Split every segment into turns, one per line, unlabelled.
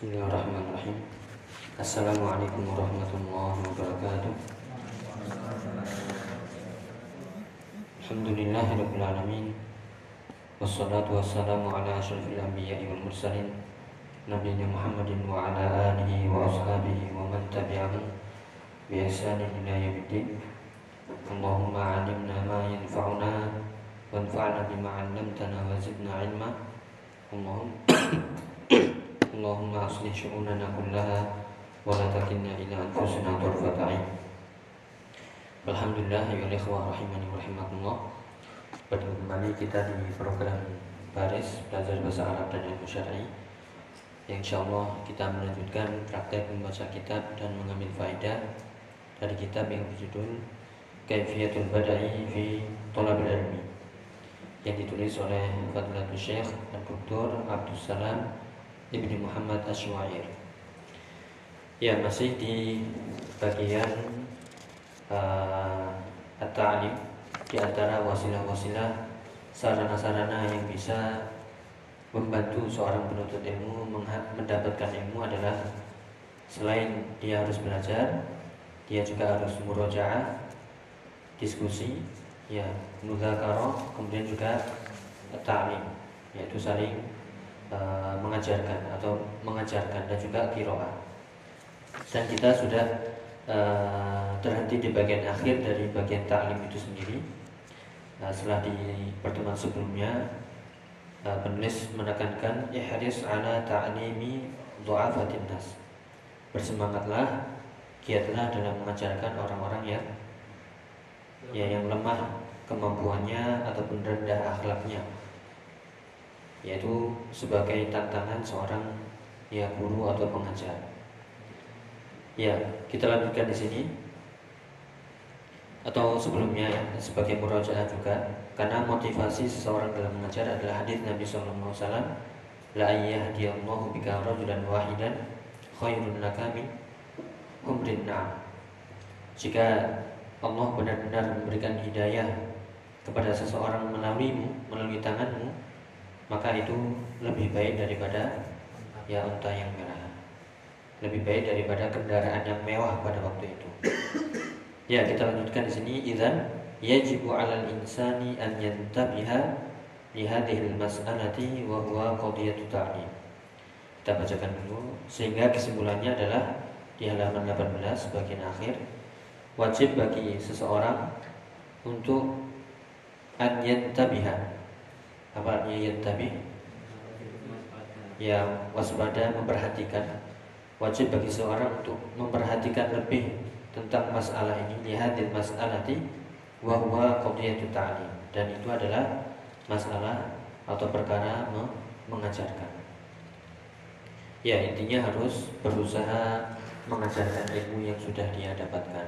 Bismillahirrahmanirrahim. Assalamualaikum warahmatullahi wabarakatuh. Alhamdulillahirabbil alamin. Wassalatu wassalamu ala asyrafil anbiya'i wal mursalin nabiyina Muhammadin wa ala alihi wa ashabihi wa man tabi'ahum bi ihsanin ila yaumiddin. Allahumma 'allimna ma yanfa'una wanfa'na bima 'allamtana wa zidna 'ilma. Allahumma Allahumma aslih syu'unana kullaha wa la takilna ila anfusina tarfata. Alhamdulillah ya ikhwah rahimani wa rahimakumullah. Bertemu kembali kita di program Baris Belajar Bahasa Arab dan Ilmu Syar'i. Yang insyaallah kita melanjutkan praktek membaca kitab dan mengambil faedah dari kitab yang berjudul Kaifiyatul Bada'i fi Thalabil Ilmi yang ditulis oleh Fadilatul Syekh Dr. Abdul Salam Ibni Muhammad Ashwair Ya masih di bagian uh, At-Ta'lim Di antara wasilah-wasilah Sarana-sarana yang bisa Membantu seorang penuntut ilmu Mendapatkan ilmu adalah Selain dia harus belajar Dia juga harus murojaah Diskusi Ya, mudhakaroh Kemudian juga Ta'lim Yaitu saling Eh, mengajarkan atau mengajarkan dan juga kiroah. Dan kita sudah uh, terhenti di bagian akhir dari bagian taklim itu sendiri. Uh, setelah di pertemuan sebelumnya uh, penulis menekankan ihris ala ta'limi du'afatin nas. Bersemangatlah, giatlah dalam mengajarkan orang-orang yang ya yang lemah kemampuannya ataupun rendah akhlaknya yaitu sebagai tantangan seorang ya guru atau pengajar. Ya, kita lanjutkan di sini atau sebelumnya ya sebagai murojaah juga karena motivasi seseorang dalam mengajar adalah hadis Nabi Sallallahu Alaihi Wasallam la yahdiyallahu bika rajulan wahidan khairun laka min Jika Allah benar-benar memberikan hidayah kepada seseorang melaluimu, melalui tanganmu, maka itu lebih baik daripada ya unta yang merah. Lebih baik daripada kendaraan yang mewah pada waktu itu. Ya kita lanjutkan di sini. Idzan yajibu 'alal insani an yantabiha li hadhihi mas'alati wa huwa qadiyatu ta'lim. Kita bacakan dulu sehingga kesimpulannya adalah di halaman 18 bagian akhir wajib bagi seseorang untuk an yantabiha apa artinya tapi? Ya waspada memperhatikan. Wajib bagi seorang untuk memperhatikan lebih tentang masalah ini. Lihatin masalati wa huwa qadiyatu ta'lim. Dan itu adalah masalah atau perkara mengajarkan. Ya intinya harus berusaha mengajarkan ilmu yang sudah dia dapatkan.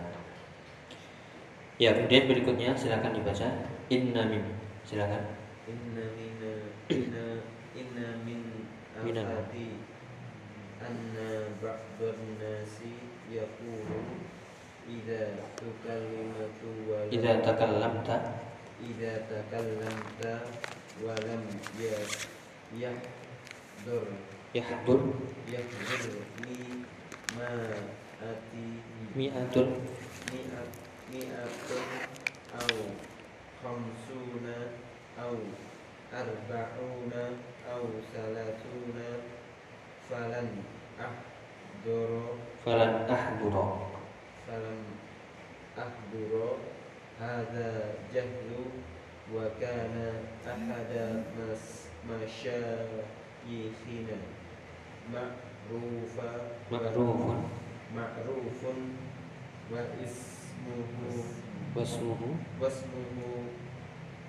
Ya kemudian berikutnya silakan dibaca. Inna mim silakan
inna mina inna inna min afati. Anna ba'dhan nasi yaqulu idza tukallimatu wa
idza takallamta.
Idza takallamta wa lam ya yahdur.
Yahdur.
Yahdur mi ma ati.
Mi'atun
mi'at mi'atun au khamsuna أو أربعون أو ثلاثون فلن أحضر.
فلن أحضر.
فلن أحضر. هذا جهل وكان أحد مشايخنا معروفا.
معروف
معروف. واسمه
واسمه.
واسمه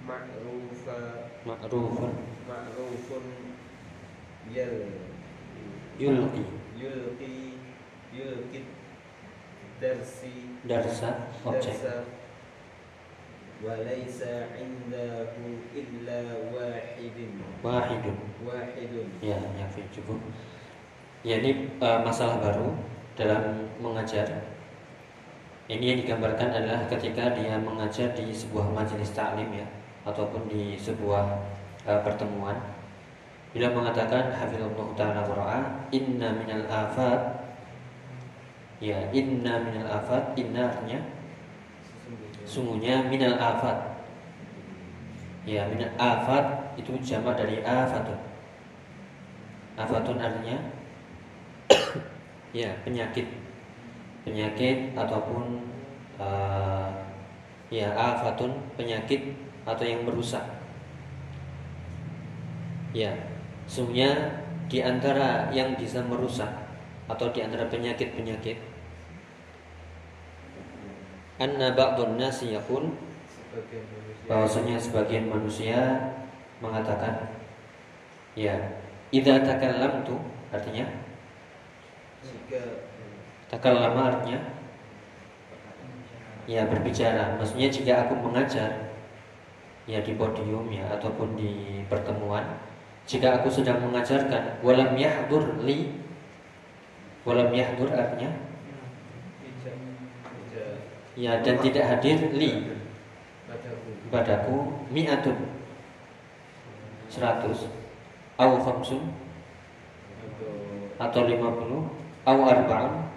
ma'rufa
ma'rufun.
Ma'rufun. Yal.
Yulqi.
Yulqi. Yulqi. Darsi.
Darsa objek
walaysa indahu illa wahidun.
Wahidun.
Wahidun.
Ya ya cukup. Ya ini uh, masalah baru dalam mengajar. Ini yang digambarkan adalah ketika dia mengajar di sebuah majelis taklim ya ataupun di sebuah uh, pertemuan Bila mengatakan hafizallahu taala wa inna minal afat ya inna minal afat inna artinya sungguhnya minal afat. Ya minal afat itu jamak dari afatun. Afatun artinya ya penyakit. Penyakit ataupun uh, ya afatun penyakit atau yang merusak. Ya sungguhnya di antara yang bisa merusak atau di antara penyakit-penyakit anna ba'dun nasi yakun bahwasanya sebagian manusia mengatakan ya idza takallamtu artinya
jika
takallama artinya ya berbicara. Maksudnya jika aku mengajar ya di podium ya ataupun di pertemuan. Jika aku sedang mengajarkan walam yahdur li walam yahdur artinya? Ya dan tidak hadir li. Padaku mi'atun seratus. Au khamsun atau lima puluh. Au arba'un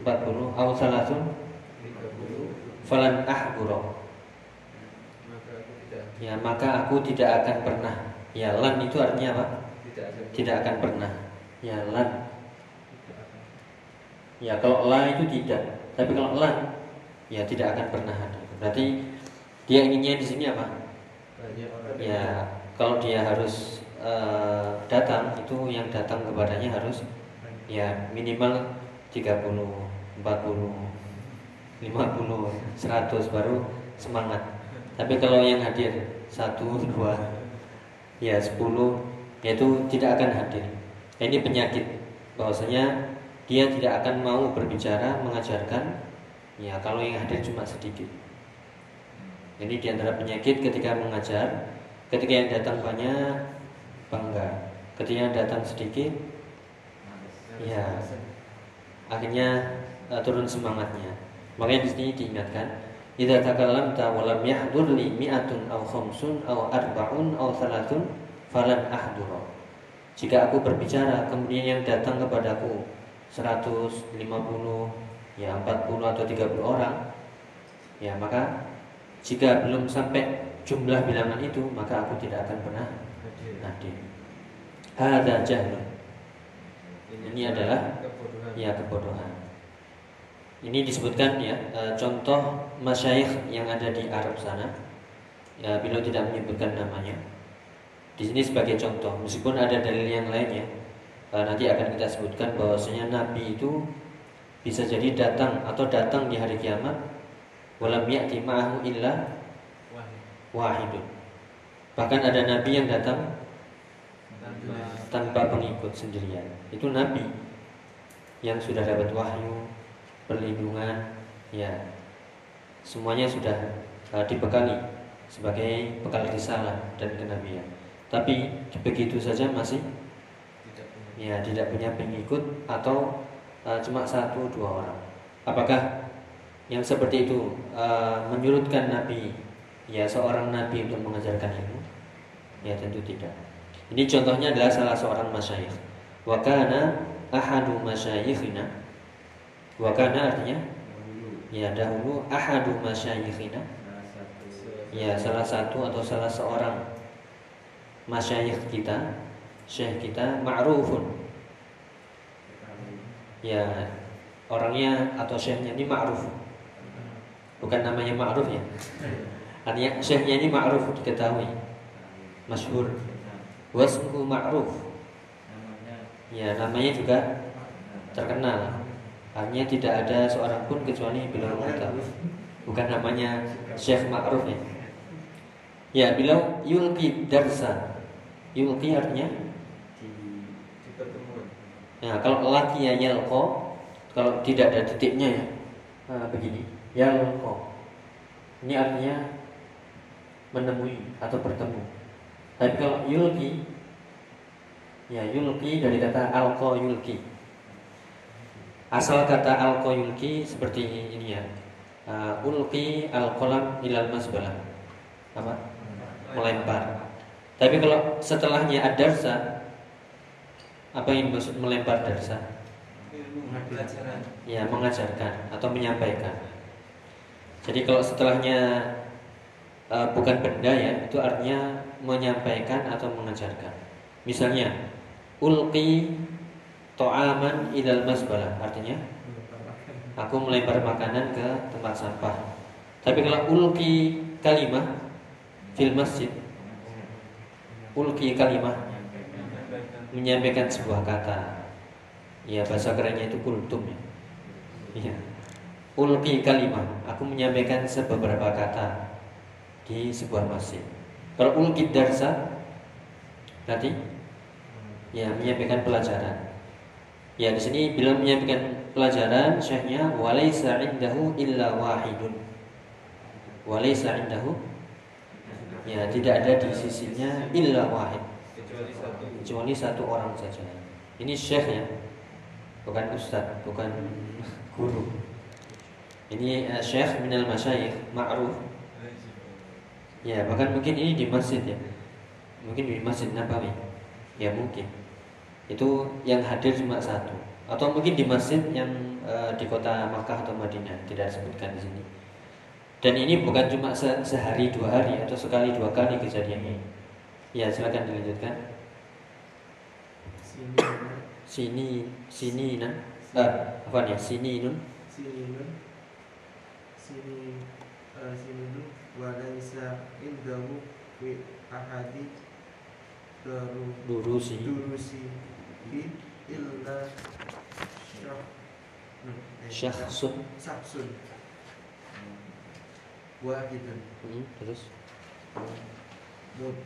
empat puluh. Au salasun falan ahburo ya maka aku tidak akan pernah. Ya lan itu artinya apa? Tidak akan pernah. Ya lan. Ya kalau la itu tidak. Tapi kalau lan ya tidak akan pernah ada. Berarti dia inginnya di sini apa? Ya kalau dia harus uh, datang itu yang datang kepadanya harus ya minimal 30, 40, 50, 100 baru semangat. Tapi kalau yang hadir satu, dua, ya sepuluh, yaitu tidak akan hadir. Ini penyakit. Bahwasanya dia tidak akan mau berbicara mengajarkan ya kalau yang hadir cuma sedikit. Ini di antara penyakit ketika mengajar ketika yang datang banyak bangga. Ketika yang datang sedikit ya akhirnya uh, turun semangatnya. Makanya di sini diingatkan idza takallamta wa lam yahdur li mi'atun aw khamsun aw arba'un aw salatun falan ahdura jika aku berbicara kemudian yang datang kepadaku 150 ya 40 atau 30 orang ya maka jika belum sampai jumlah bilangan itu maka aku tidak akan pernah hadir. hada jahlun. Ini adalah ya kebodohan ini disebutkan ya e, contoh masyayikh yang ada di Arab sana. Ya bila tidak menyebutkan namanya. Di sini sebagai contoh. Meskipun ada dalil yang lainnya uh, nanti akan kita sebutkan bahwasanya Nabi itu bisa jadi datang atau datang di hari kiamat. Walam ya'ti ma'ahu illa wahidun. Bahkan ada nabi yang datang tanpa pengikut sendirian. Itu nabi yang sudah dapat wahyu, perlindungan, ya. Semuanya sudah uh, dibekali sebagai bekal risalah dan kenabian. Tapi begitu saja masih ya tidak punya pengikut atau uh, cuma satu dua orang. Apakah yang seperti itu uh, menyurutkan Nabi ya seorang Nabi untuk mengajarkan ilmu? Ya tentu tidak. Ini contohnya adalah salah seorang masyayikh. Wakana ahadu masyayikhina. Wakana artinya? Ya dahulu ahadu masyayikhina. Ya salah satu atau salah seorang masyayikh kita syekh kita ma'rufun. Ya orangnya atau syekhnya ini ma'ruf. Bukan namanya ma'ruf ya. Artinya syekhnya ini ma'ruf diketahui. Masyhur. Wasmuhu ma'ruf. Ya namanya juga terkenal artinya tidak ada seorang pun kecuali beliau mengetahui bukan namanya syekh ma'ruf ya ya beliau yulki darsa yulki artinya Nah, kalau laki ya yalko, kalau tidak ada titiknya ya, nah, begini, yalko. Ini artinya menemui atau bertemu. Tapi kalau yulki, ya yulki dari kata alko yulki. Asal kata alko yulki seperti ini ya. Uh, ulki alkolam ilal masbalah. Apa? Melempar. Tapi kalau setelahnya adarsa apa yang maksud melempar darsa? Ya, mengajarkan atau menyampaikan. Jadi kalau setelahnya uh, bukan benda ya, itu artinya menyampaikan atau mengajarkan. Misalnya, ulqi to'aman idal masbalah artinya? Aku melempar makanan ke tempat sampah. Tapi kalau ulqi kalimah fil masjid ulki kalimah menyampaikan sebuah kata. Ya bahasa kerennya itu kultum ya. Iya. Ulki kalimah aku menyampaikan beberapa kata di sebuah masjid. Kalau ulki darsa berarti? Ya menyampaikan pelajaran ya di sini bila menyampaikan pelajaran syekhnya walaysa indahu illa wahidun. Walaysa indahu? Ya tidak ada di sisinya illa wahid.
Kecuali satu.
Kecuali satu orang saja. Ini syekh ya bukan ustaz bukan guru. Ini uh, syekh minal masyayikh ma'ruf. Ya bahkan mungkin ini di masjid ya. Mungkin di masjid Nabawi. Ya mungkin itu yang hadir cuma satu atau mungkin di masjid yang uh, di kota Makkah atau Madinah tidak disebutkan di sini dan ini bukan cuma se sehari dua hari atau sekali dua kali kejadiannya. Ya silakan dilanjutkan. Sini sini nah. Ah, apa nih? Sini nun.
Sini nun. Sini uh, sini nun. Walaisa indahu fi ahadi
Durusi.
durusi bi illa syah
Syakhsun.
Saksun Wahidun
Hmm, terus
Mud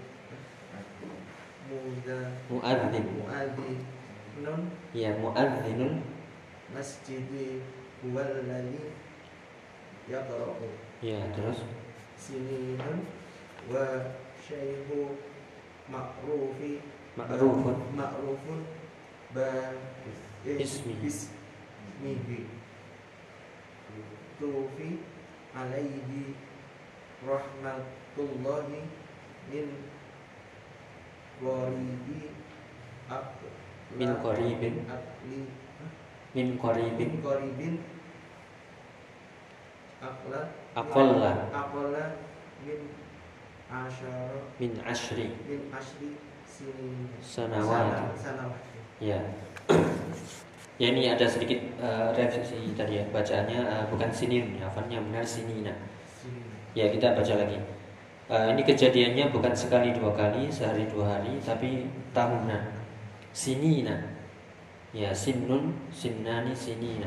Muda
muadzin.
Muadhi Nun
Ya muadzinun.
Masjidi Huwal ladhi Yaqra'u
Ya terus
Sininun Wa syaihu Ma'rufi
ma'rufun.
Ma'rufun Ba
Ismi.
Ismihi Tufi Alaihi Rahmatullahi Min Qaribi
Min qaribin. Min qaribin.
Qaribin Akla
Aqalla.
Aqalla Min Asyara
Min ashri.
Min Ashri Sinin
Sanawat. Ya. Ya ini ada sedikit uh, revisi tadi ya bacaannya uh, bukan sinin ya, hafalnya benar sinina.
Sinin
Ya kita baca lagi. Uh, ini kejadiannya bukan sekali dua kali sehari dua hari tapi tahunan. Sinina. Ya sinun sinnani sinina.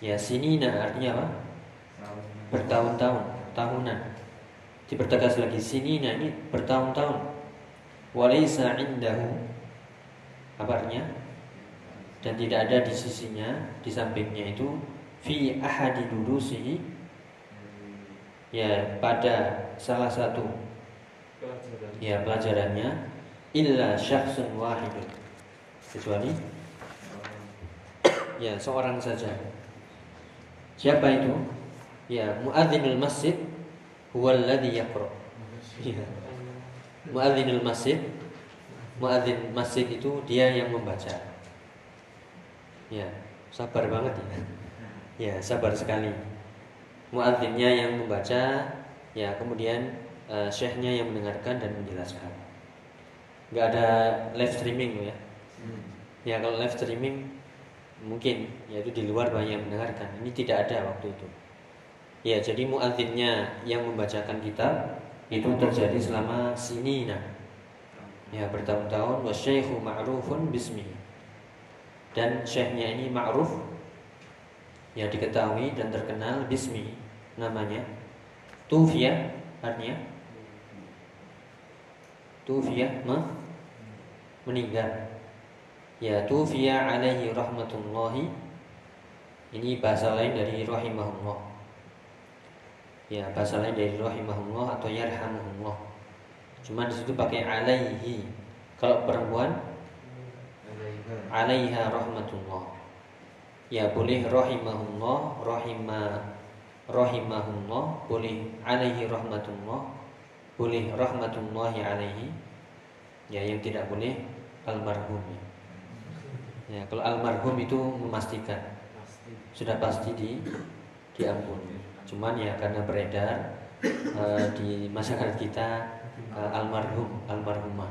Ya sinina artinya apa? Bertahun-tahun, tahunan. Dipertegas lagi sinina ini bertahun-tahun. Walaysa indahu apa artinya? Dan tidak ada di sisinya, di sampingnya itu fi ahadi durusihi ya pada salah satu
pelajaran.
ya pelajarannya illa syakhsun wahidun. Kecuali ya seorang saja. Siapa itu? Ya muadzinul masjid huwallazi yaqra. Ya. Muadzinul masjid muadzin masjid itu dia yang membaca. Ya sabar banget ya. Ya sabar sekali. Muadzinnya yang membaca ya kemudian eh, syekhnya yang mendengarkan dan menjelaskan. Nggak ada live streaming ya. Ya kalau live streaming mungkin yaitu di luar banyak yang mendengarkan. Ini tidak ada waktu itu. Ya jadi muadzinnya yang membacakan kitab itu terjadi selama sinina ya bertahun-tahun wasyaihu ma'rufun bismi. Dan syekhnya ini ma'ruf ya diketahui dan terkenal bismi namanya. Tufiya artinya? Tufiya me- meninggal. Ya tufiya alaihi rahmatullahi. Ini bahasa lain dari rahimahullah. Ya bahasa lain dari rahimahullah atau yarhamuhullah cuma di situ pakai alaihi kalau perempuan alaiha rahmatullah ya boleh rahimahullah rahimah rahimahullah boleh alaihi rahmatullah boleh rahmatullahi alaihi Ya, yang tidak boleh almarhum ya. Kalau almarhum itu memastikan sudah pasti di diampuni. Cuman ya karena beredar eh, di masyarakat kita almarhum almarhumah.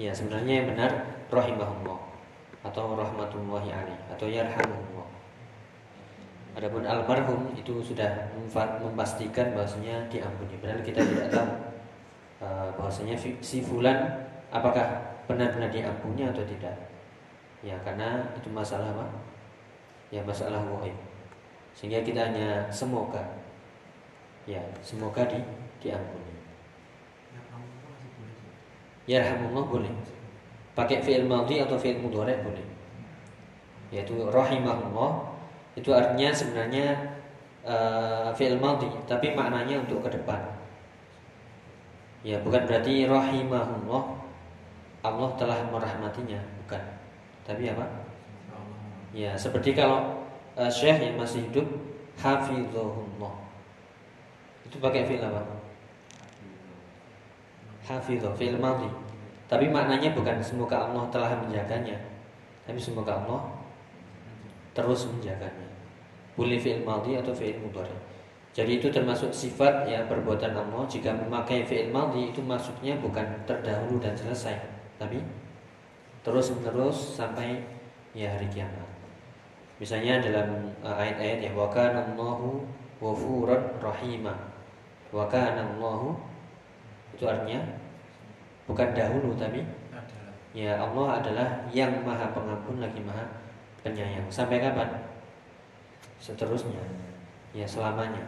Ya sebenarnya yang benar rahimahullah atau rahmatullahi alaih atau yarhamuhullah. Adapun almarhum itu sudah memastikan bahwasanya diampuni. Padahal kita tidak tahu eh, bahwasanya si fulan apakah benar-benar diampuni atau tidak. Ya karena itu masalah apa? Ya masalah wahid. Sehingga kita hanya semoga ya semoga di diampuni.
Ya kamu masih boleh.
Yarhamullah boleh. Pakai fi'il madhi atau fi'il mudhari boleh. Yaitu rahimahullah itu artinya sebenarnya eh, fi'il madhi tapi maknanya untuk ke depan. Ya, bukan berarti rahimahullah Allah telah merahmatinya, bukan. Tapi apa? Ya, seperti kalau eh, syekh yang masih hidup hafizahullah. Itu pakai fi'il apa? Hafizah, fi'il madhi. Tapi maknanya bukan semoga Allah telah menjaganya, tapi semoga Allah terus menjaganya. Boleh fi'il madhi atau fi'il mudhari. Jadi itu termasuk sifat ya perbuatan Allah jika memakai fi'il madhi itu maksudnya bukan terdahulu dan selesai, tapi terus menerus sampai ya hari kiamat. Misalnya dalam uh, ayat-ayat ya wa kana Allahu ghafuran rahima. Wa kana Allahu itu artinya bukan dahulu tapi
Adalah.
ya Allah adalah yang maha pengampun lagi maha penyayang. Sampai kapan? Seterusnya. Ya selamanya.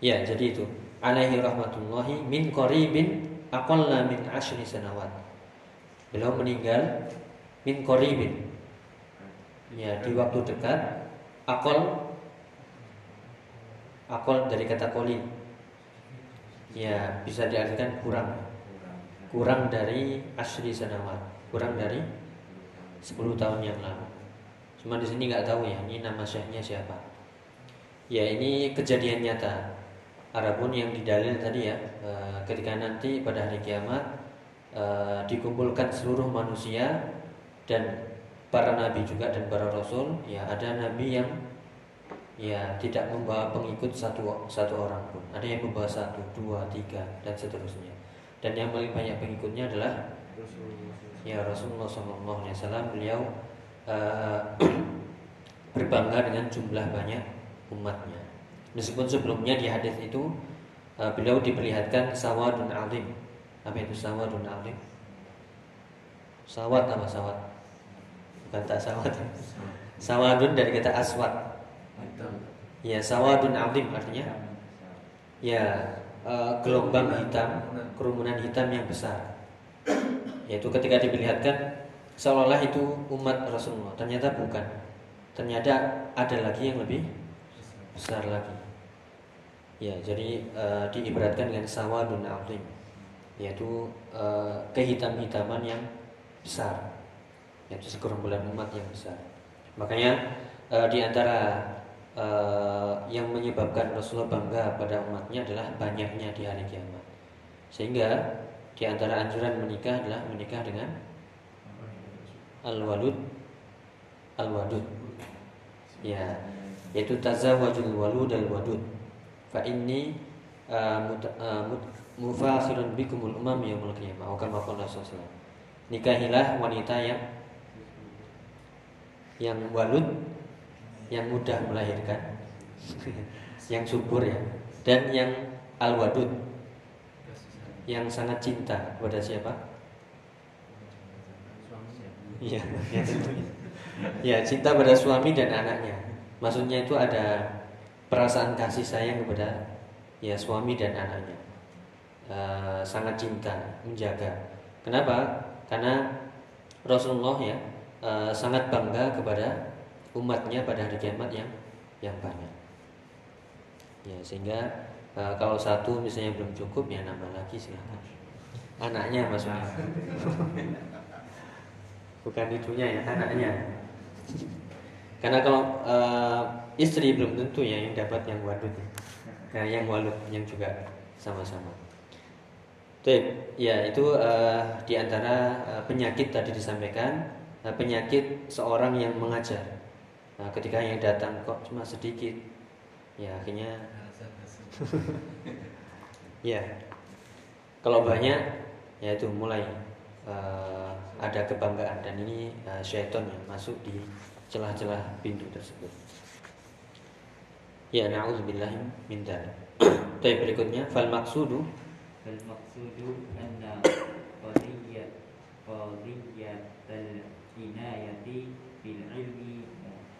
Ya, jadi itu. Alaihi rahmatullahi min qaribin aqalla min ashri sanawat. Beliau meninggal min qaribin. Ya, di waktu dekat akol akol dari kata koli. Ya, bisa diartikan kurang. Kurang dari ashri sanawat. Kurang dari 10 tahun yang lalu. Cuma di sini nggak tahu ya, ini nama syekhnya siapa. Ya, ini kejadian nyata. Adapun yang didalil tadi ya, eh, ketika nanti pada hari kiamat eh, dikumpulkan seluruh manusia dan para nabi juga dan para rasul, ya ada nabi yang ya tidak membawa pengikut satu satu orang pun. Ada yang membawa satu, dua, tiga dan seterusnya. Dan yang paling banyak pengikutnya adalah ya Rasulullah SAW beliau eh, berbangga dengan jumlah banyak umatnya. Meskipun sebelumnya di hadis itu eh, beliau diperlihatkan sawadun alim. Apa itu sawadun alim? Sawat apa sawat? Bukan tak sawat. Sawadun dari kata aswad. Ya sawadun alim artinya ya eh, gelombang hitam, kerumunan hitam yang besar. Yaitu ketika diperlihatkan seolah-olah itu umat Rasulullah, ternyata bukan. Ternyata ada lagi yang lebih besar lagi. Ya, jadi eh, diibaratkan dengan sawadun alim, yaitu eh, kehitam-hitaman yang besar, yaitu segerombolan umat yang besar. Makanya eh, di antara eh, yang menyebabkan Rasulullah bangga pada umatnya adalah banyaknya di hari kiamat. Sehingga di antara anjuran menikah adalah menikah dengan al-walud al-wadud. Ya, yaitu tazawwajul walud al wadud. Fa inni uh, mut- uh, mut- mufakhirun bikumul umam yaumul qiyamah. Atau kama qala. Nikahilah wanita yang yang walud yang mudah melahirkan yang subur ya dan yang al wadud yang sangat cinta kepada siapa? Iya, ya cinta pada suami dan anaknya. Maksudnya itu ada perasaan kasih sayang kepada ya suami dan anaknya. Eh, sangat cinta, menjaga. Kenapa? Karena Rasulullah ya eh, sangat bangga kepada umatnya pada hari kiamat yang yang banyak. Ya, sehingga eh, kalau satu misalnya belum cukup ya nambah lagi silakan. Anaknya maksudnya. Bukan itunya ya, anaknya. Karena kalau eh, istri belum tentu ya yang dapat yang wadud. Nah, yang walud yang juga sama-sama. Baik, ya itu uh, di antara uh, penyakit tadi disampaikan uh, penyakit seorang yang mengajar. Nah, ketika yang datang kok cuma sedikit, ya akhirnya ya kalau banyak ya itu mulai uh, ada kebanggaan dan ini uh, syaitan yang masuk di celah-celah pintu tersebut. Ya na'udzubillah min dzalik. Tapi berikutnya fal maksudu
fal maksudu
anna
qadiyya qadiyya al inayati
bil ilmi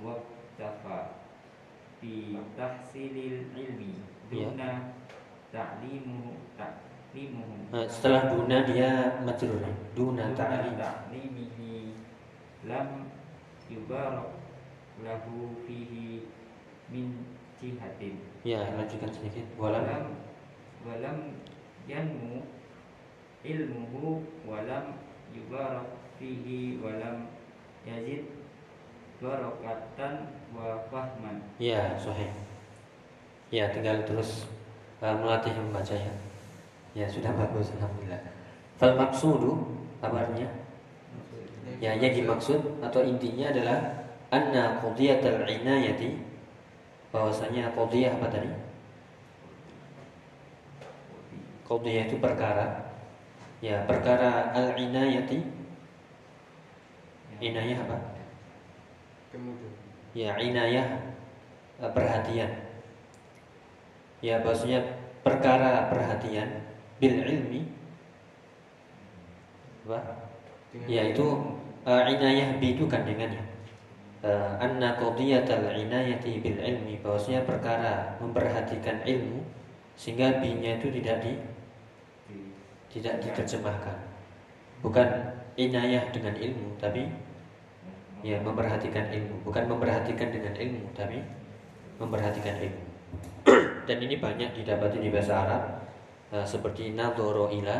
waktafa fi tahsilil ilmi iya. duna ta'limu ta'limuhu.
Eh, setelah duna dia majrur. Duna ta'lim.
ta'limihi lam yubarak lahu fihi min jihatin.
Ya lanjutkan sedikit. Walam.
Walam yanmu ilmuhu walam yubarak fihi walam yazid
Ya, sohih. Ya, tinggal terus uh, melatih membaca ya. Ya, sudah bagus alhamdulillah. Fal maksudu kabarnya ya yang dimaksud atau intinya adalah anna qadiyatul inayati bahwasanya qadiyah apa tadi? Qadiyah itu perkara ya perkara al inayati inayah apa?
Kemudian.
ya inayah eh, perhatian. Ya bahwasanya perkara perhatian bil ilmi. Apa? Ya itu eh, inayah bi itu kandungannya uh, anna qadiyatal inayati bil ilmi. Bahwasanya perkara memperhatikan ilmu sehingga binya itu tidak di tidak diterjemahkan bukan inayah dengan ilmu tapi ya memperhatikan ilmu. Bukan memperhatikan dengan ilmu tapi memperhatikan ilmu. Dan ini banyak didapati di bahasa Arab eh, seperti nadoro ila.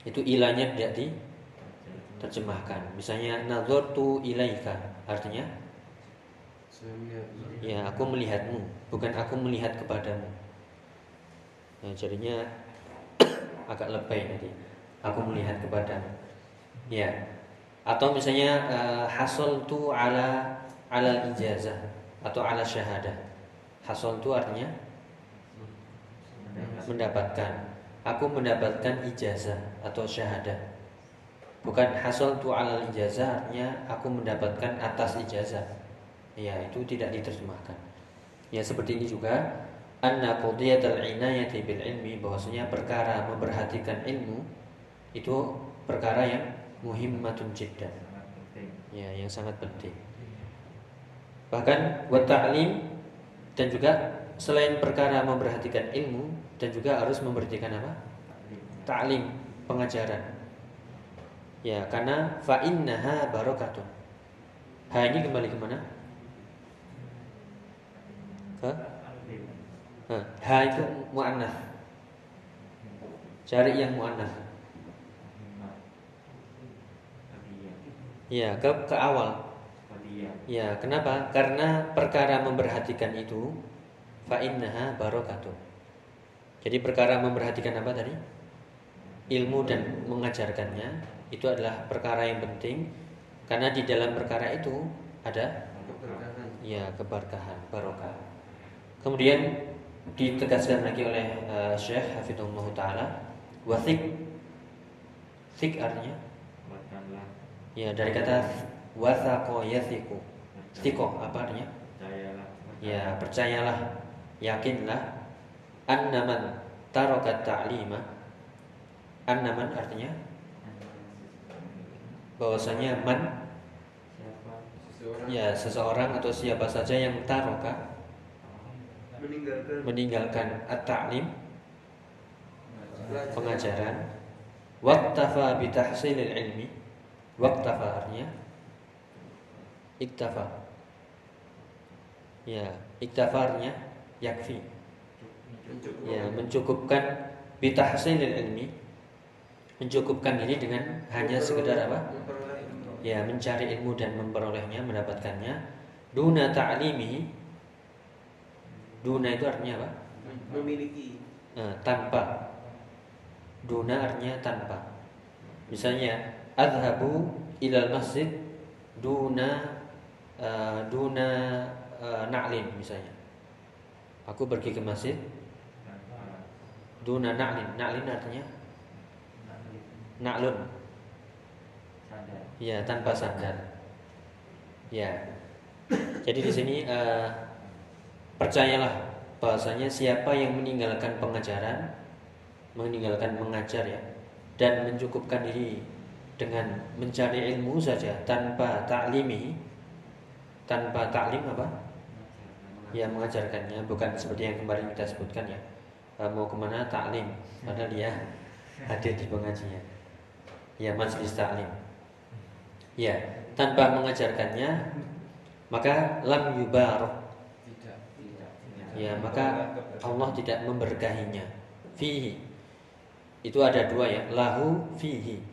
Itu ilahnya tidak diterjemahkan misalnya nadortu ilaika. Artinya? Ya aku melihatmu bukan aku melihat kepadamu. Nah, jadinya agak lebay nanti. Aku melihat kepadamu. Ya atau misalnya uh, hasol tu ala ala ijazah. Atau ala syahadah. Hasol tu artinya mendapatkan. aku mendapatkan ijazah atau syahadah. Bukan hasol tu ala ijazah artinya aku mendapatkan atas ijazah. Ya itu tidak diterjemahkan. Ya seperti ini juga. Anna qudiyatul inayati bil ilmi bahwasanya perkara memperhatikan ilmu itu perkara yang muhimmatun jiddan. Ya yang sangat penting. Bahkan wa ta'lim dan juga selain perkara memperhatikan ilmu dan juga harus memperhatikan apa? Ta'lim pengajaran. Ya karena fa innaha barakatun. Ha ini kembali ke mana ke? Ha, ha itu muannas cari yang muannas ya ke ke awal Ya, kenapa? Karena perkara memperhatikan itu fa innaha barakatuh. Jadi perkara memperhatikan apa tadi? Ilmu dan mengajarkannya itu adalah perkara yang penting karena di dalam perkara itu ada ya keberkahan, barokah. Kemudian ditegaskan lagi oleh uh, Syekh Hafizullah taala wasik sik artinya ya dari kata wasaqo yasiku Tiko apa artinya?
percayalah.
Ya percayalah, yakinlah. Annaman tarokat ta'lima. Annaman artinya? Bahwasanya man.
Siapa?
Seseorang.
Ya seseorang atau siapa saja yang taroka.
Meninggalkan.
Meninggalkan at-ta'lim. Pengajaran. Waqtafa bi tahsilil ilmi waqtafa artinya iktafa. Ya iktafa artinya yakfi. Ya mencukupkan bi tahsilil ilmi. Mencukupkan diri dengan hanya sekedar apa? Ya mencari ilmu dan memperolehnya mendapatkannya. Duna ta'limihi. Duna itu artinya apa?
Memiliki.
Eh, tanpa. Duna artinya tanpa. Misalnya adhabu ilal masjid duna eh, duna eh, na'lin misalnya. Aku pergi ke masjid. Duna na'lin na'lin artinya? Na'lun. Ya tanpa sandal ya jadi di sini eh, percayalah bahwasanya siapa yang meninggalkan pengajaran meninggalkan mengajar ya dan mencukupkan diri dengan mencari ilmu saja tanpa taklimi. Tanpa taklim apa? Ya mengajarkannya. Bukan seperti yang kemarin kita sebutkan ya. Eh, mau ke mana? Taklim. Padahal dia hadir di pengajian ya majelis taklim. Ya tanpa mengajarkannya maka lam
tidak.
Ya maka Allah tidak memberkahinya. Fihi. Itu ada dua ya. Lahu fihi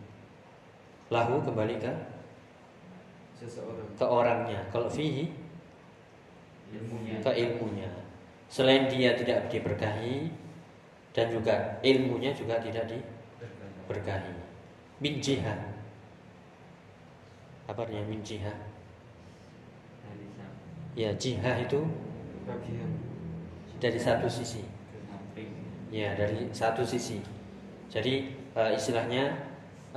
lahu kembali ke
seseorang.
ke orangnya. Kalau fihi
ilmunya.
ke ilmunya. Selain dia tidak diberkahi dan juga ilmunya juga tidak diberkahi min jihah apa artinya min
sam-
ya jihah itu dari satu sisi. Ya, dari satu sisi. Jadi eh, istilahnya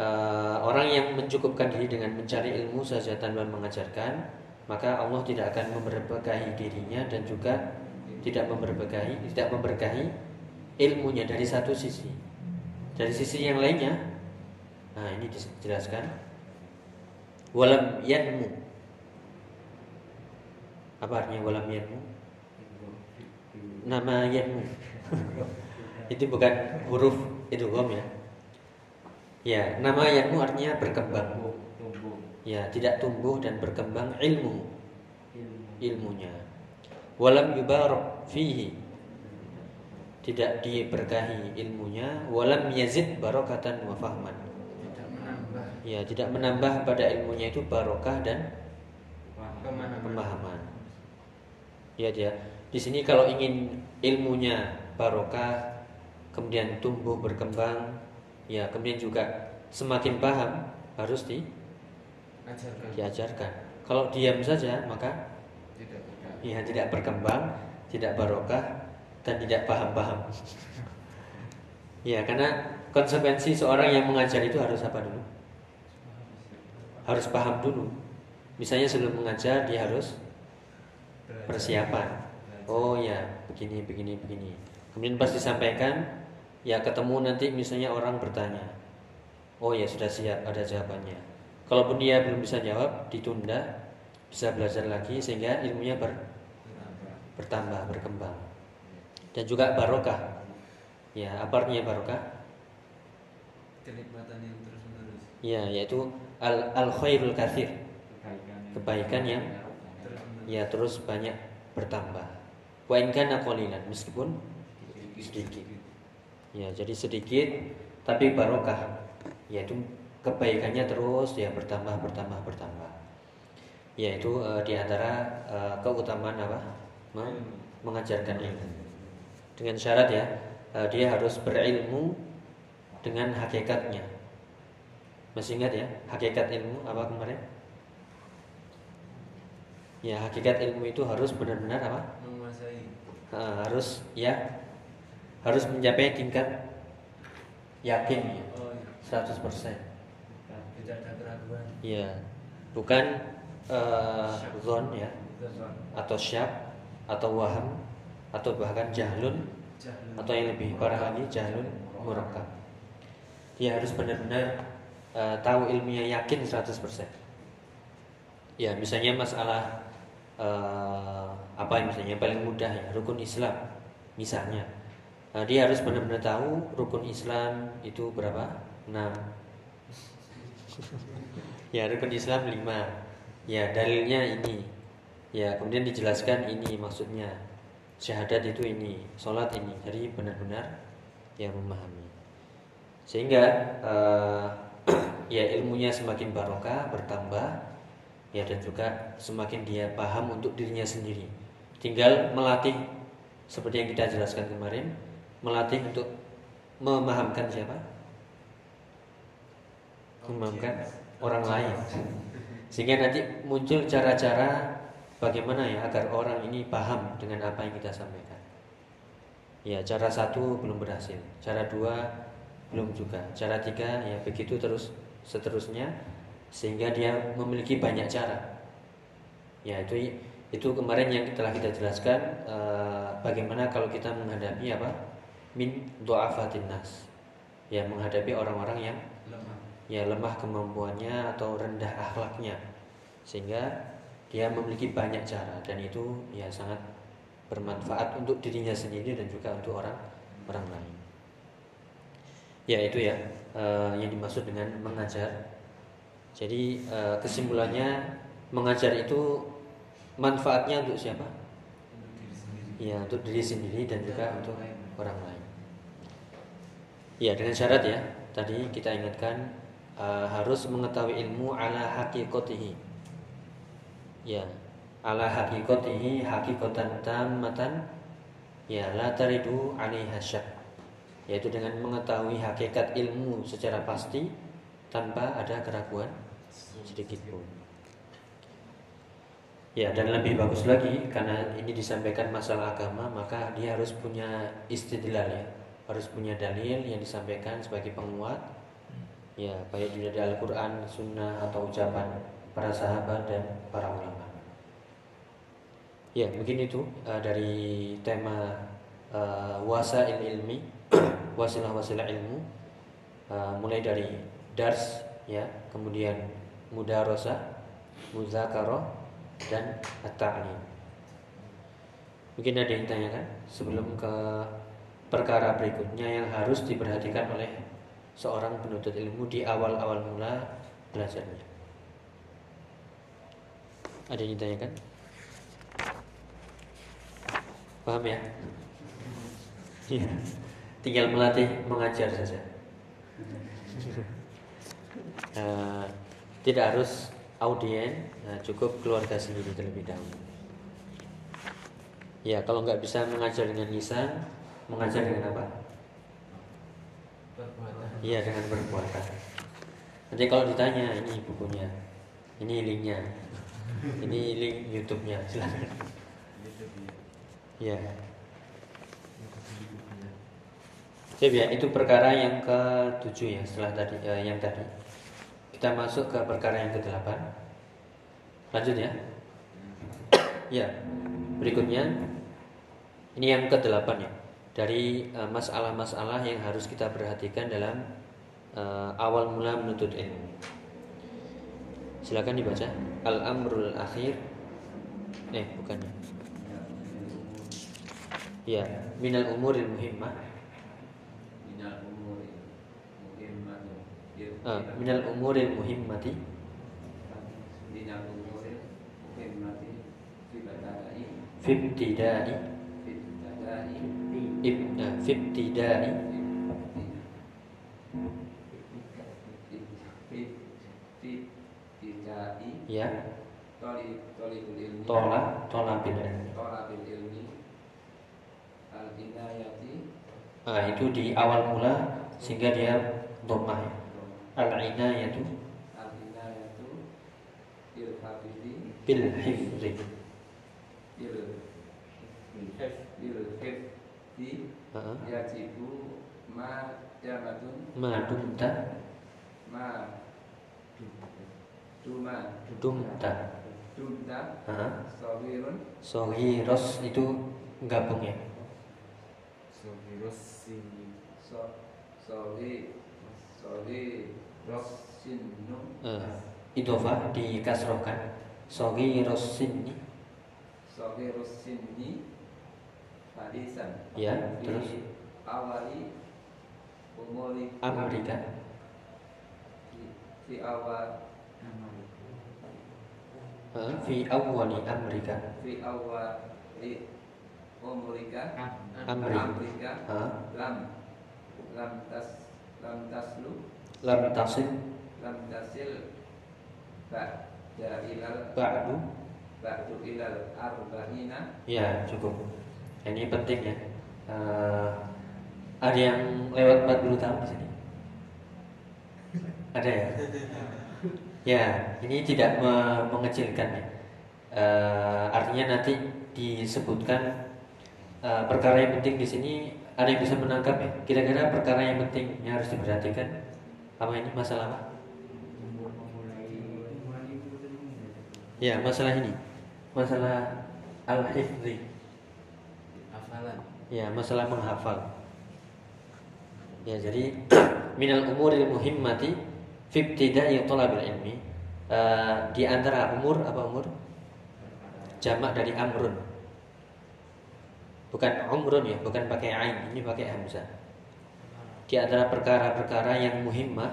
eh, orang yang mencukupkan diri dengan mencari ilmu saja tanpa mengajarkan, maka Allah tidak akan memberkahi dirinya dan juga tidak memberkahi, tidak memberkahi ilmunya dari satu sisi. Dari sisi yang lainnya, nah ini dijelaskan. Walam yanmu. Apa artinya walam yanmu? Nama yanmu. itu bukan huruf idgham ya. Ya, nama yanmu artinya berkembang. Ya, tidak tumbuh dan berkembang ilmu
ilmu
ilmunya. Walam yubarak fihi. Tidak diberkahi ilmunya, walam yazid barokatan wa fahman. Ya, tidak menambah pada ilmunya itu barokah dan
pemahaman.
Ya dia. Di sini kalau ingin ilmunya barokah, kemudian tumbuh berkembang, ya kemudian juga semakin paham harus di,
ajarkan
diajarkan. Kalau diam saja maka
tidak tidak
ya tidak berkembang, tidak barokah dan tidak paham-paham. ya karena konsekuensi seorang yang mengajar itu harus apa dulu? Harus paham dulu. Misalnya sebelum mengajar dia harus persiapan. Oh ya, begini, begini, begini. Kemudian pas disampaikan, ya ketemu nanti misalnya orang bertanya. Oh ya sudah siap, ada jawabannya. Kalaupun dia belum bisa jawab, ditunda, bisa belajar lagi sehingga ilmunya ber- bertambah, berkembang. Dan juga barokah. Ya, apa artinya barokah?
kenikmatan yang terus menerus
Ya, yaitu al al khairul kathir,
kebaikan
yang ya terus banyak bertambah. Wa in kana qalilan, meskipun sedikit. Ya, jadi sedikit tapi barokah. Yaitu kebaikannya terus ya bertambah bertambah bertambah. Yaitu eh, di antara eh, keutamaan apa? Me- mengajarkan ilmu. Dengan syarat ya, eh, dia harus berilmu dengan hakikatnya. Masih ingat ya, hakikat ilmu apa kemarin? Ya, hakikat ilmu itu harus benar-benar apa?
menguasai
Ha, harus ya harus mencapai tingkat yakin ya,
oh iya.
100%.
tidak ada keraguan
Ya, bukan eh, zon ya atau syak atau waham atau bahkan jahlun
Jahlun.
atau yang lebih parah lagi jahlun murakkab. Dia harus benar-benar eh, tahu ilmunya yakin 100%. Ya, misalnya masalah eh, apa yang misalnya paling mudah ya rukun Islam misalnya Nah, dia harus benar-benar tahu rukun Islam itu berapa? 6 Ya rukun Islam 5 Ya dalilnya ini. Ya kemudian dijelaskan ini maksudnya. Syahadat itu ini Sholat ini. Jadi benar-benar yang memahami. Sehingga eh, Ya ilmunya semakin barokah Bertambah. Ya dan juga semakin dia paham untuk dirinya sendiri. Tinggal melatih Seperti yang kita jelaskan kemarin Melatih untuk memahamkan siapa? Memahamkan orang lain. Sehingga nanti muncul cara-cara Bagaimana ya agar orang ini paham dengan apa yang kita sampaikan. Ya cara satu belum berhasil Cara dua belum juga Cara tiga ya begitu terus seterusnya Sehingga dia memiliki banyak cara. Ya itu itu kemarin yang telah kita jelaskan eh, Bagaimana kalau kita menghadapi apa Min do'afatin nas. Ya menghadapi orang-orang yang
lemah.
ya lemah kemampuannya atau rendah akhlaknya. Sehingga dia memiliki banyak cara dan itu ya sangat bermanfaat untuk dirinya sendiri dan juga untuk orang orang lain. Ya itu ya eh, yang dimaksud dengan mengajar. Jadi eh, kesimpulannya mengajar itu manfaatnya untuk siapa ya untuk diri sendiri dan juga untuk orang lain. Ya dengan syarat ya. Tadi kita ingatkan eh, harus mengetahui ilmu ala hakikotihi ya ala hakikotihi hakikotan tamatan ya la taridu alaiha yaitu dengan mengetahui hakikat ilmu secara pasti tanpa ada keraguan sedikit pun Ya dan lebih bagus lagi karena ini disampaikan masalah agama maka dia harus punya istidlal ya. Harus punya dalil yang disampaikan sebagai penguat. Ya baik dari Al-Quran, Sunnah atau ucapan para sahabat dan para ulama. Ya mungkin itu uh, dari tema uh, wasail ilmi wasilah-wasilah ilmu. Uh, mulai dari dars ya kemudian mudarosah muzakarah dan at-ta'lim. Mungkin ada yang tanyakan sebelum ke perkara berikutnya yang harus diperhatikan oleh seorang penuntut ilmu di awal-awal mula belajarnya. Ada yang ditanyakan? Paham ya? Iya. Tinggal melatih mengajar saja. Eh, tidak harus audien, nah, cukup keluarga sendiri terlebih dahulu. Ya, kalau nggak bisa mengajar dengan lisan, mengajar dengan apa? Iya, dengan perbuatan. Nanti kalau ditanya, ini bukunya, ini linknya, ini link YouTube-nya, silakan. Ya, Sip ya, itu perkara yang ke-7 ya setelah tadi eh, yang tadi. Kita masuk ke perkara yang ke-8. Lanjut ya. Ya. Berikutnya ini yang ke-8 ya. Dari eh, masalah-masalah yang harus kita perhatikan dalam eh, awal mula menuntut ilmu. Silakan dibaca. Al-amrul akhir. Eh, bukannya. Ya, minal umuril muhimmah
minal umuri muhimmatu
Ah, minal umuril muhimmati.
Minal umuri muhimmati
fibtidai.
Fibadai
ib, nah, fibtidai.
Fibtidai.
Ya.
Toli toli ilmi.
Tola tola bil ilmi.
tola bil ilmi. Al inayati
Ah, itu di awal mula sehingga dia dhammah ya. Al inayatu
al inayatu bil hafidhi
bil hifzi
bil bil hifzi
Heeh.
yajibu ma jamatun
ma dumta.
Ma duma
dumta.
Dumta. Sawirun
Sohiros itu gabung ya?
Sohiros sini
so rossinu
Eh, idofah dikasrohkan. Sohiros sinni
sawi rossini hadisan
Ya, terus?
awali umuri
Amerika.
fi, fi awal.
Eh, Fi awwali Amerika.
fi awali umurika
Amri.
Amrika lam. Lam tas lam taslu
Lam tasil
lam tasil ba'da ilal
ba'du.
ba'du ilal arba'ina
Ya, cukup. Ini penting ya. Eh, ada yang lewat 40 tahun di sini? Ada ya? Ya, ini tidak me- mengecilkan ya. Eh, artinya nanti disebutkan eh, perkara yang penting di sini ada yang bisa menangkap ya. Kira-kira perkara yang penting yang harus diperhatikan apa ini masalah apa? Ya, masalah ini. Masalah al-hifzi.
Hafalan.
Ya, masalah menghafal. Ya, jadi minal umuril muhimmati fi ibtida'i thalabil ilmi. Eh, di antara umur apa umur? Jamak dari amrun. Bukan umrun ya, bukan pakai ain, ini pakai hamzah. Di antara perkara-perkara yang muhimmah,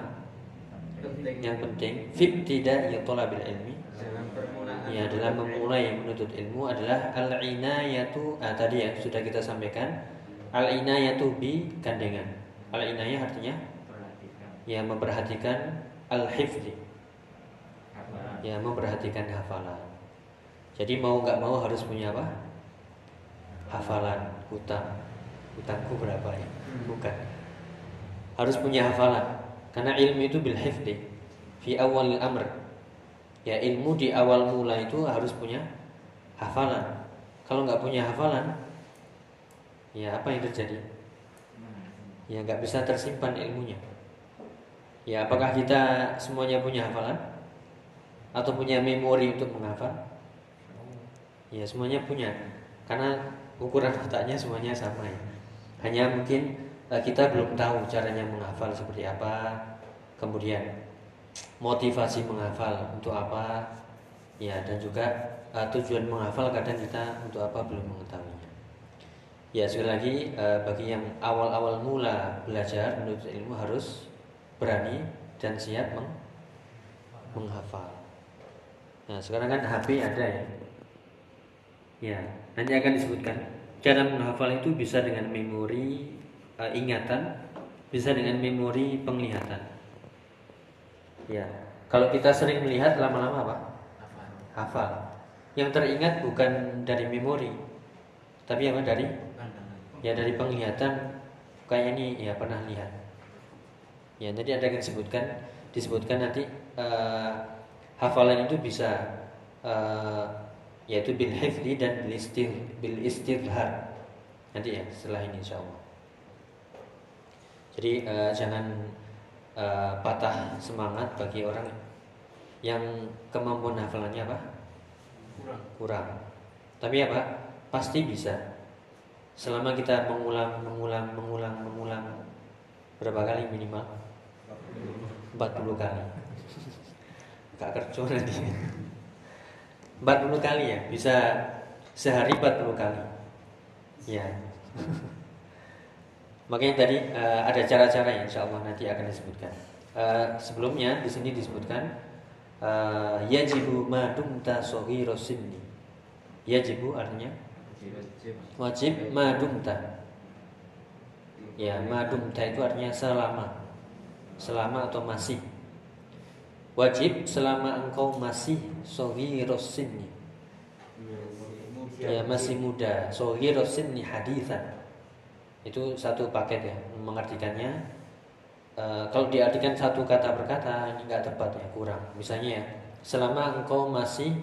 yang penting fi ibtida'i thalabil ilmi
Dalam permulaan.
Ya dalam memulai menuntut ilmu adalah al-inayatu ah, tadi ya sudah kita sampaikan al-inayatu bi gandengan. Al-inayah artinya
perhatikan
ya memperhatikan al-hifzi,
apa
ya memperhatikan hafalan. Jadi mau nggak mau harus punya apa? Hafalan, hutang. Hutangku berapa ya? Bukan. Harus punya hafalan. Karena ilmu itu bil hifzi fi awal amr. Ya ilmu di awal mula itu harus punya hafalan. Kalau nggak punya hafalan, ya apa yang terjadi? Ya nggak bisa tersimpan ilmunya. Ya apakah kita semuanya punya hafalan? Atau punya memori untuk menghafal? Ya semuanya punya. Karena ukuran otaknya semuanya sama ya. Hanya mungkin kita belum tahu caranya menghafal seperti apa. Kemudian motivasi menghafal untuk apa? Ya dan juga uh, tujuan menghafal kadang kita untuk apa belum mengetahuinya ya sekali lagi uh, bagi yang awal-awal mula belajar menuntut ilmu harus berani dan siap meng- menghafal. Nah sekarang kan HP ada ya? Ya nanti akan disebutkan. Cara menghafal itu bisa dengan memori uh, ingatan bisa dengan memori penglihatan Ya, kalau kita sering melihat lama-lama apa?
Hafal.
Hafal. Yang teringat bukan dari memori, tapi apa dari? Ya dari penglihatan. Kayak ini ya pernah lihat. Ya tadi ada yang disebutkan, disebutkan nanti eh, hafalan itu bisa eh, yaitu bil hifdi dan bil istir bil istidhar. Nanti ya setelah ini insya Allah. Jadi eh, jangan eh, patah semangat bagi orang yang kemampuan hafalannya apa
Kurang.
kurang. Tapi apa pasti bisa. Selama kita mengulang, mengulang, mengulang, mengulang berapa kali minimal? 40 kali. Gak kerja nanti. 40 kali ya, bisa sehari 40 kali. Ya. Makanya tadi eh, ada cara-cara yang insya Allah nanti akan disebutkan. Eh, sebelumnya di sini disebutkan eh, yajibu ma dumta saghira sinni. Yajibu artinya
Wajib.
wajib ma dumta. Ya, ma dumta itu artinya selama. Selama atau masih. Wajib selama engkau masih saghira sinni. Ya, masih muda. Saghira sinni hadithan. Itu satu paket ya mengartikannya. eh, kalau diartikan satu kata per kata ini nggak tepat ya kurang. Misalnya ya, selama engkau masih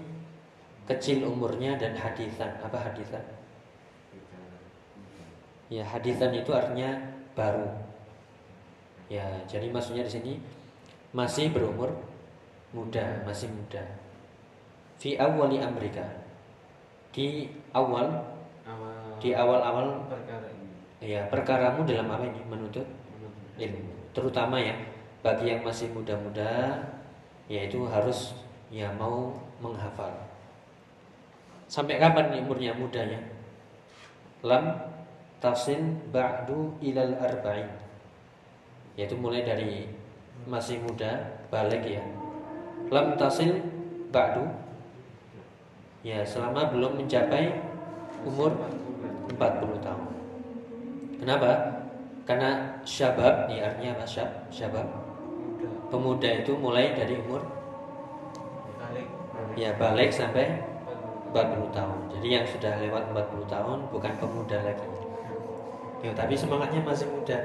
kecil umurnya dan hadisan apa hadisan? Ya hadisan itu artinya baru. Ya jadi maksudnya di sini masih berumur muda masih muda. Fi awali Amerika di awal
Awal.
di awal-awal. Ya perkaramu dalam apa ini menuntut ilmu. Terutama ya bagi yang masih muda-muda yaitu harus ya mau menghafal. Sampai kapan umurnya mudanya lam tasil ba'du ilal arba'in. Yaitu mulai dari masih muda balik ya. Lam tasil ba'du. Ya selama belum mencapai umur 40 tahun kenapa? Karena syabab ini artinya apa? Syab syabab. Pemuda. Itu mulai dari umur
balik.
Ya balik sampai 40 tahun. jadi yang sudah lewat 40 tahun bukan pemuda lagi. Ya, tapi semangatnya masih muda.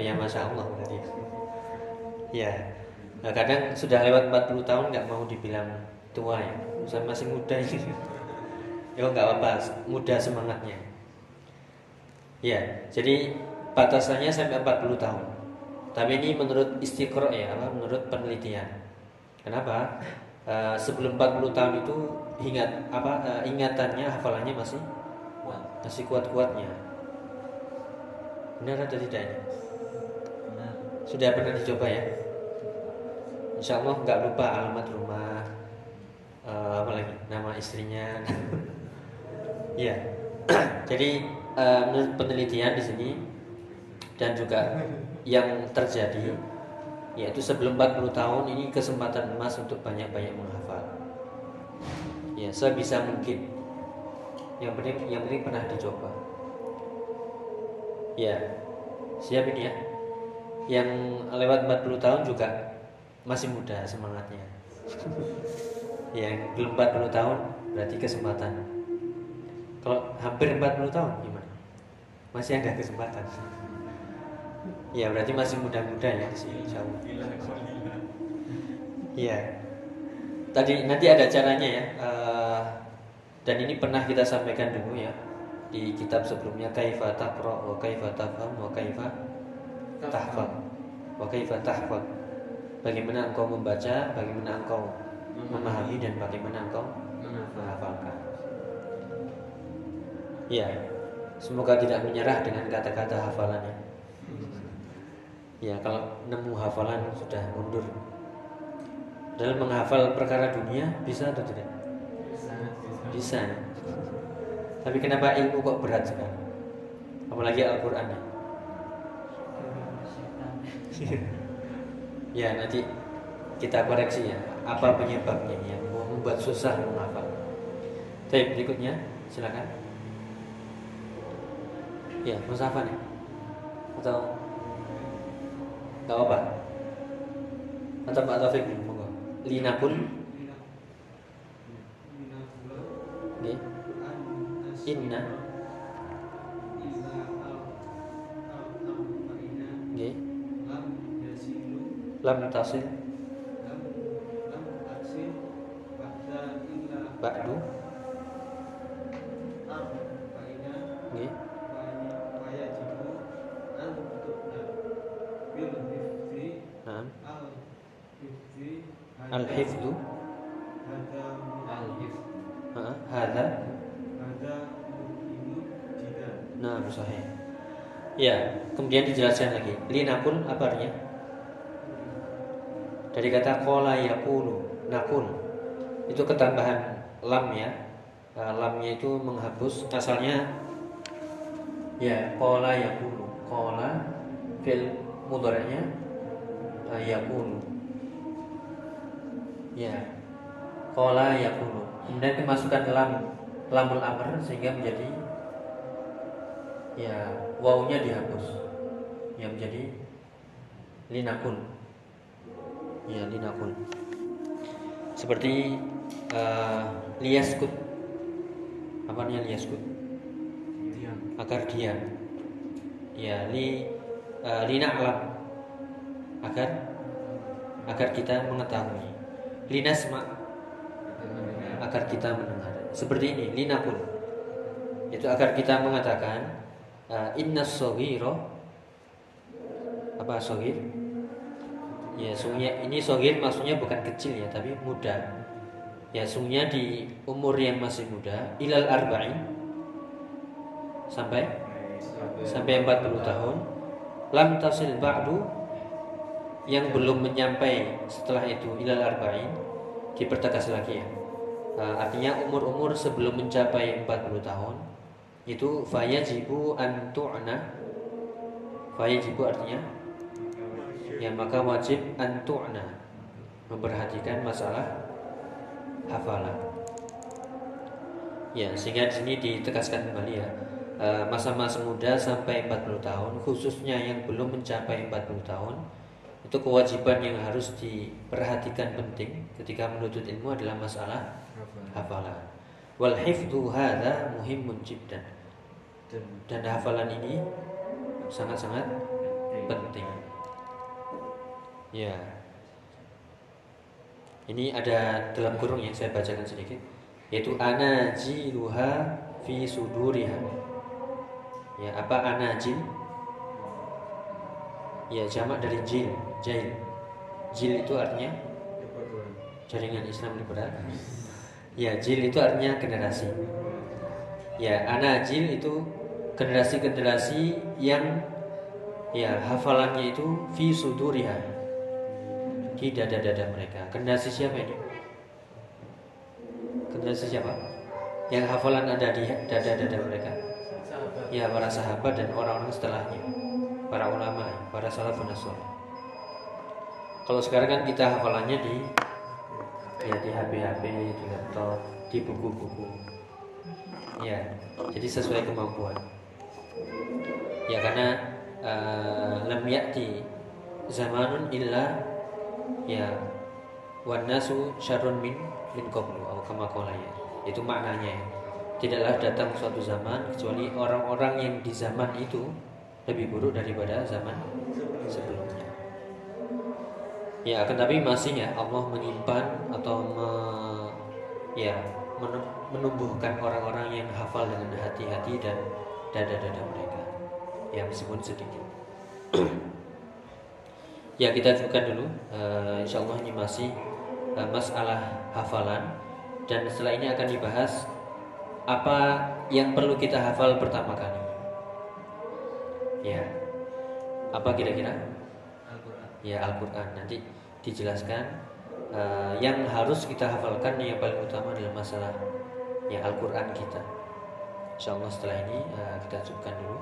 Ya masya Allah tadi ya nah, kadang sudah lewat 40 tahun nggak mau dibilang tua ya. Masih muda ini. Ya nggak apa-apa. Muda semangatnya ya jadi batasannya sampai 40 tahun. Tapi ini menurut istiqro ya apa menurut penelitian. Kenapa? Eh, sebelum 40 tahun itu ingat apa eh, ingatannya hafalannya masih
kuat.
masih kuat-kuatnya. Benar atau tidak ini?
Benar.
sudah pernah dicoba ya? Insya Allah nggak lupa alamat rumah eh, apa lagi nama istrinya. Ya jadi eh, menurut penelitian di sini dan juga yang terjadi yaitu sebelum 40 tahun ini kesempatan emas untuk banyak-banyak menghafal. Ya sebisa mungkin. Yang penting yang penting pernah dicoba. Ya siap ini ya. Yang lewat 40 tahun juga masih muda semangatnya. Yang belum 40 tahun berarti kesempatan. Kalau hampir 40 tahun gimana masih ada kesempatan ya berarti masih muda-muda ya di sini Allah Iya. Tadi nanti ada caranya ya. eh, dan ini pernah kita sampaikan dulu ya di kitab sebelumnya kaifa taqra wa kaifa tafham wa kaifa tahfaz wa kaifa tahfaz. Bagaimana engkau membaca, bagaimana engkau memahami dan bagaimana engkau menghafalkan. Ya. Semoga tidak menyerah dengan kata-kata hafalannya. Ya, kalau nemu hafalan sudah mundur dalam menghafal perkara dunia bisa atau tidak? Bisa.
bisa
Tapi kenapa ilmu kok berat sekali? Apalagi Al-Quran ya? ya nanti kita koreksi ya. Apa penyebabnya yang membuat susah menghafal? Baik, berikutnya silakan. Ya, Mas Afan ya? Atau nggak apa? Atau Pak Taufik dulu, monggo. Linakun, nggih. Inna, nggih. Lam tasil ba'du, Al-hifdu, ha, hadza Nah, sahih. Ya, kemudian dijelaskan lagi. Linakun apa artinya? Dari kata kola yakulu, nakun. Itu ketambahan lam ya. Eh, lamnya itu menghapus asalnya ya kola yakulu. Kola fil mudhari'nya eh, yakulu. Ya. Kola yakulu. Kemudian dimasukkan lam lamul amr sehingga menjadi ya wawunya dihapus. Yang menjadi linakun. Ya linakun. Seperti uh, liaskut. Apa artinya liaskut?
Diam.
Agar diam. Ya li uh, lina'lam agar agar kita mengetahui linasma agar kita mendengar. Seperti ini linakun itu agar kita mengatakan uh, inna soghiro apa soghir ya sungguhnya ini soghir maksudnya bukan kecil ya tapi muda. Ya sungguhnya di umur yang masih muda ilal arba'in sampai sampai 40 tahun. Lam tasil ba'du yang belum menyampai setelah itu ilal arba'in dipertegas lagi ya. Uh, artinya umur-umur sebelum mencapai 40 tahun itu fayajibu an tu'na. Fayajibu artinya ya maka wajib an tu'na memperhatikan masalah hafalan. Ya sehingga di sini ditegaskan kembali ya eh, masa-masa muda sampai 40 tahun khususnya yang belum mencapai 40 tahun itu kewajiban yang harus diperhatikan penting ketika menuntut ilmu adalah masalah hafalan wal hifdhu hadza muhimmun jiddan
Dan
dan hafalan ini sangat-sangat penting. Ya. Ini ada dalam kurung yang saya bacakan sedikit yaitu anajiluha fi suduriha. Ya, apa anajil? Ya, jamak dari jil, jail. Jil itu artinya jaringan Islam liberal. Ya, jil itu artinya generasi. Ya, anajil itu generasi-generasi yang ya hafalannya itu fi suduriha di dada-dada mereka. Generasi siapa ini? Generasi siapa? Yang hafalan ada di dada-dada mereka. Ya para sahabat dan orang-orang setelahnya, para ulama, para salafun salih. Kalau sekarang kan kita hafalannya di ya di HP-HP, di laptop, di buku-buku. Ya, jadi sesuai kemampuan. Ya karena eh, lam ya'ti zamanun illa ya wan nasu syarrun min min qablu atau kama ya. Itu maknanya ya. Tidaklah datang suatu zaman kecuali orang-orang yang di zaman itu lebih buruk daripada zaman sebelumnya. Ya, akan tapi masih ya Allah menyimpan atau me- ya menu- menumbuhkan orang-orang yang hafal dengan hati-hati dan dada-dada mereka. Ya meskipun sedikit. ya kita cukupkan dulu. Eh, insya Allah ini masih eh, masalah hafalan dan setelah ini akan dibahas apa yang perlu kita hafal pertama kali. Ya, apa kira-kira? Ya Al-Quran. Nanti dijelaskan eh, yang harus kita hafalkan yang paling utama adalah masalah ya Al-Quran kita. Insya Allah setelah ini eh, kita cukupkan dulu.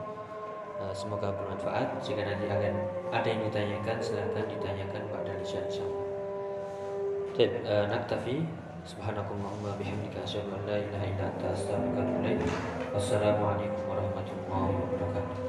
Eh, semoga bermanfaat. Jika nanti akan ada yang ditanyakan silahkan ditanyakan pada Lisha Insya Allah Baik, eh, naktafi Subhanakallahumma bihamdika asyhadu an la. Wassalamualaikum warahmatullahi wabarakatuh.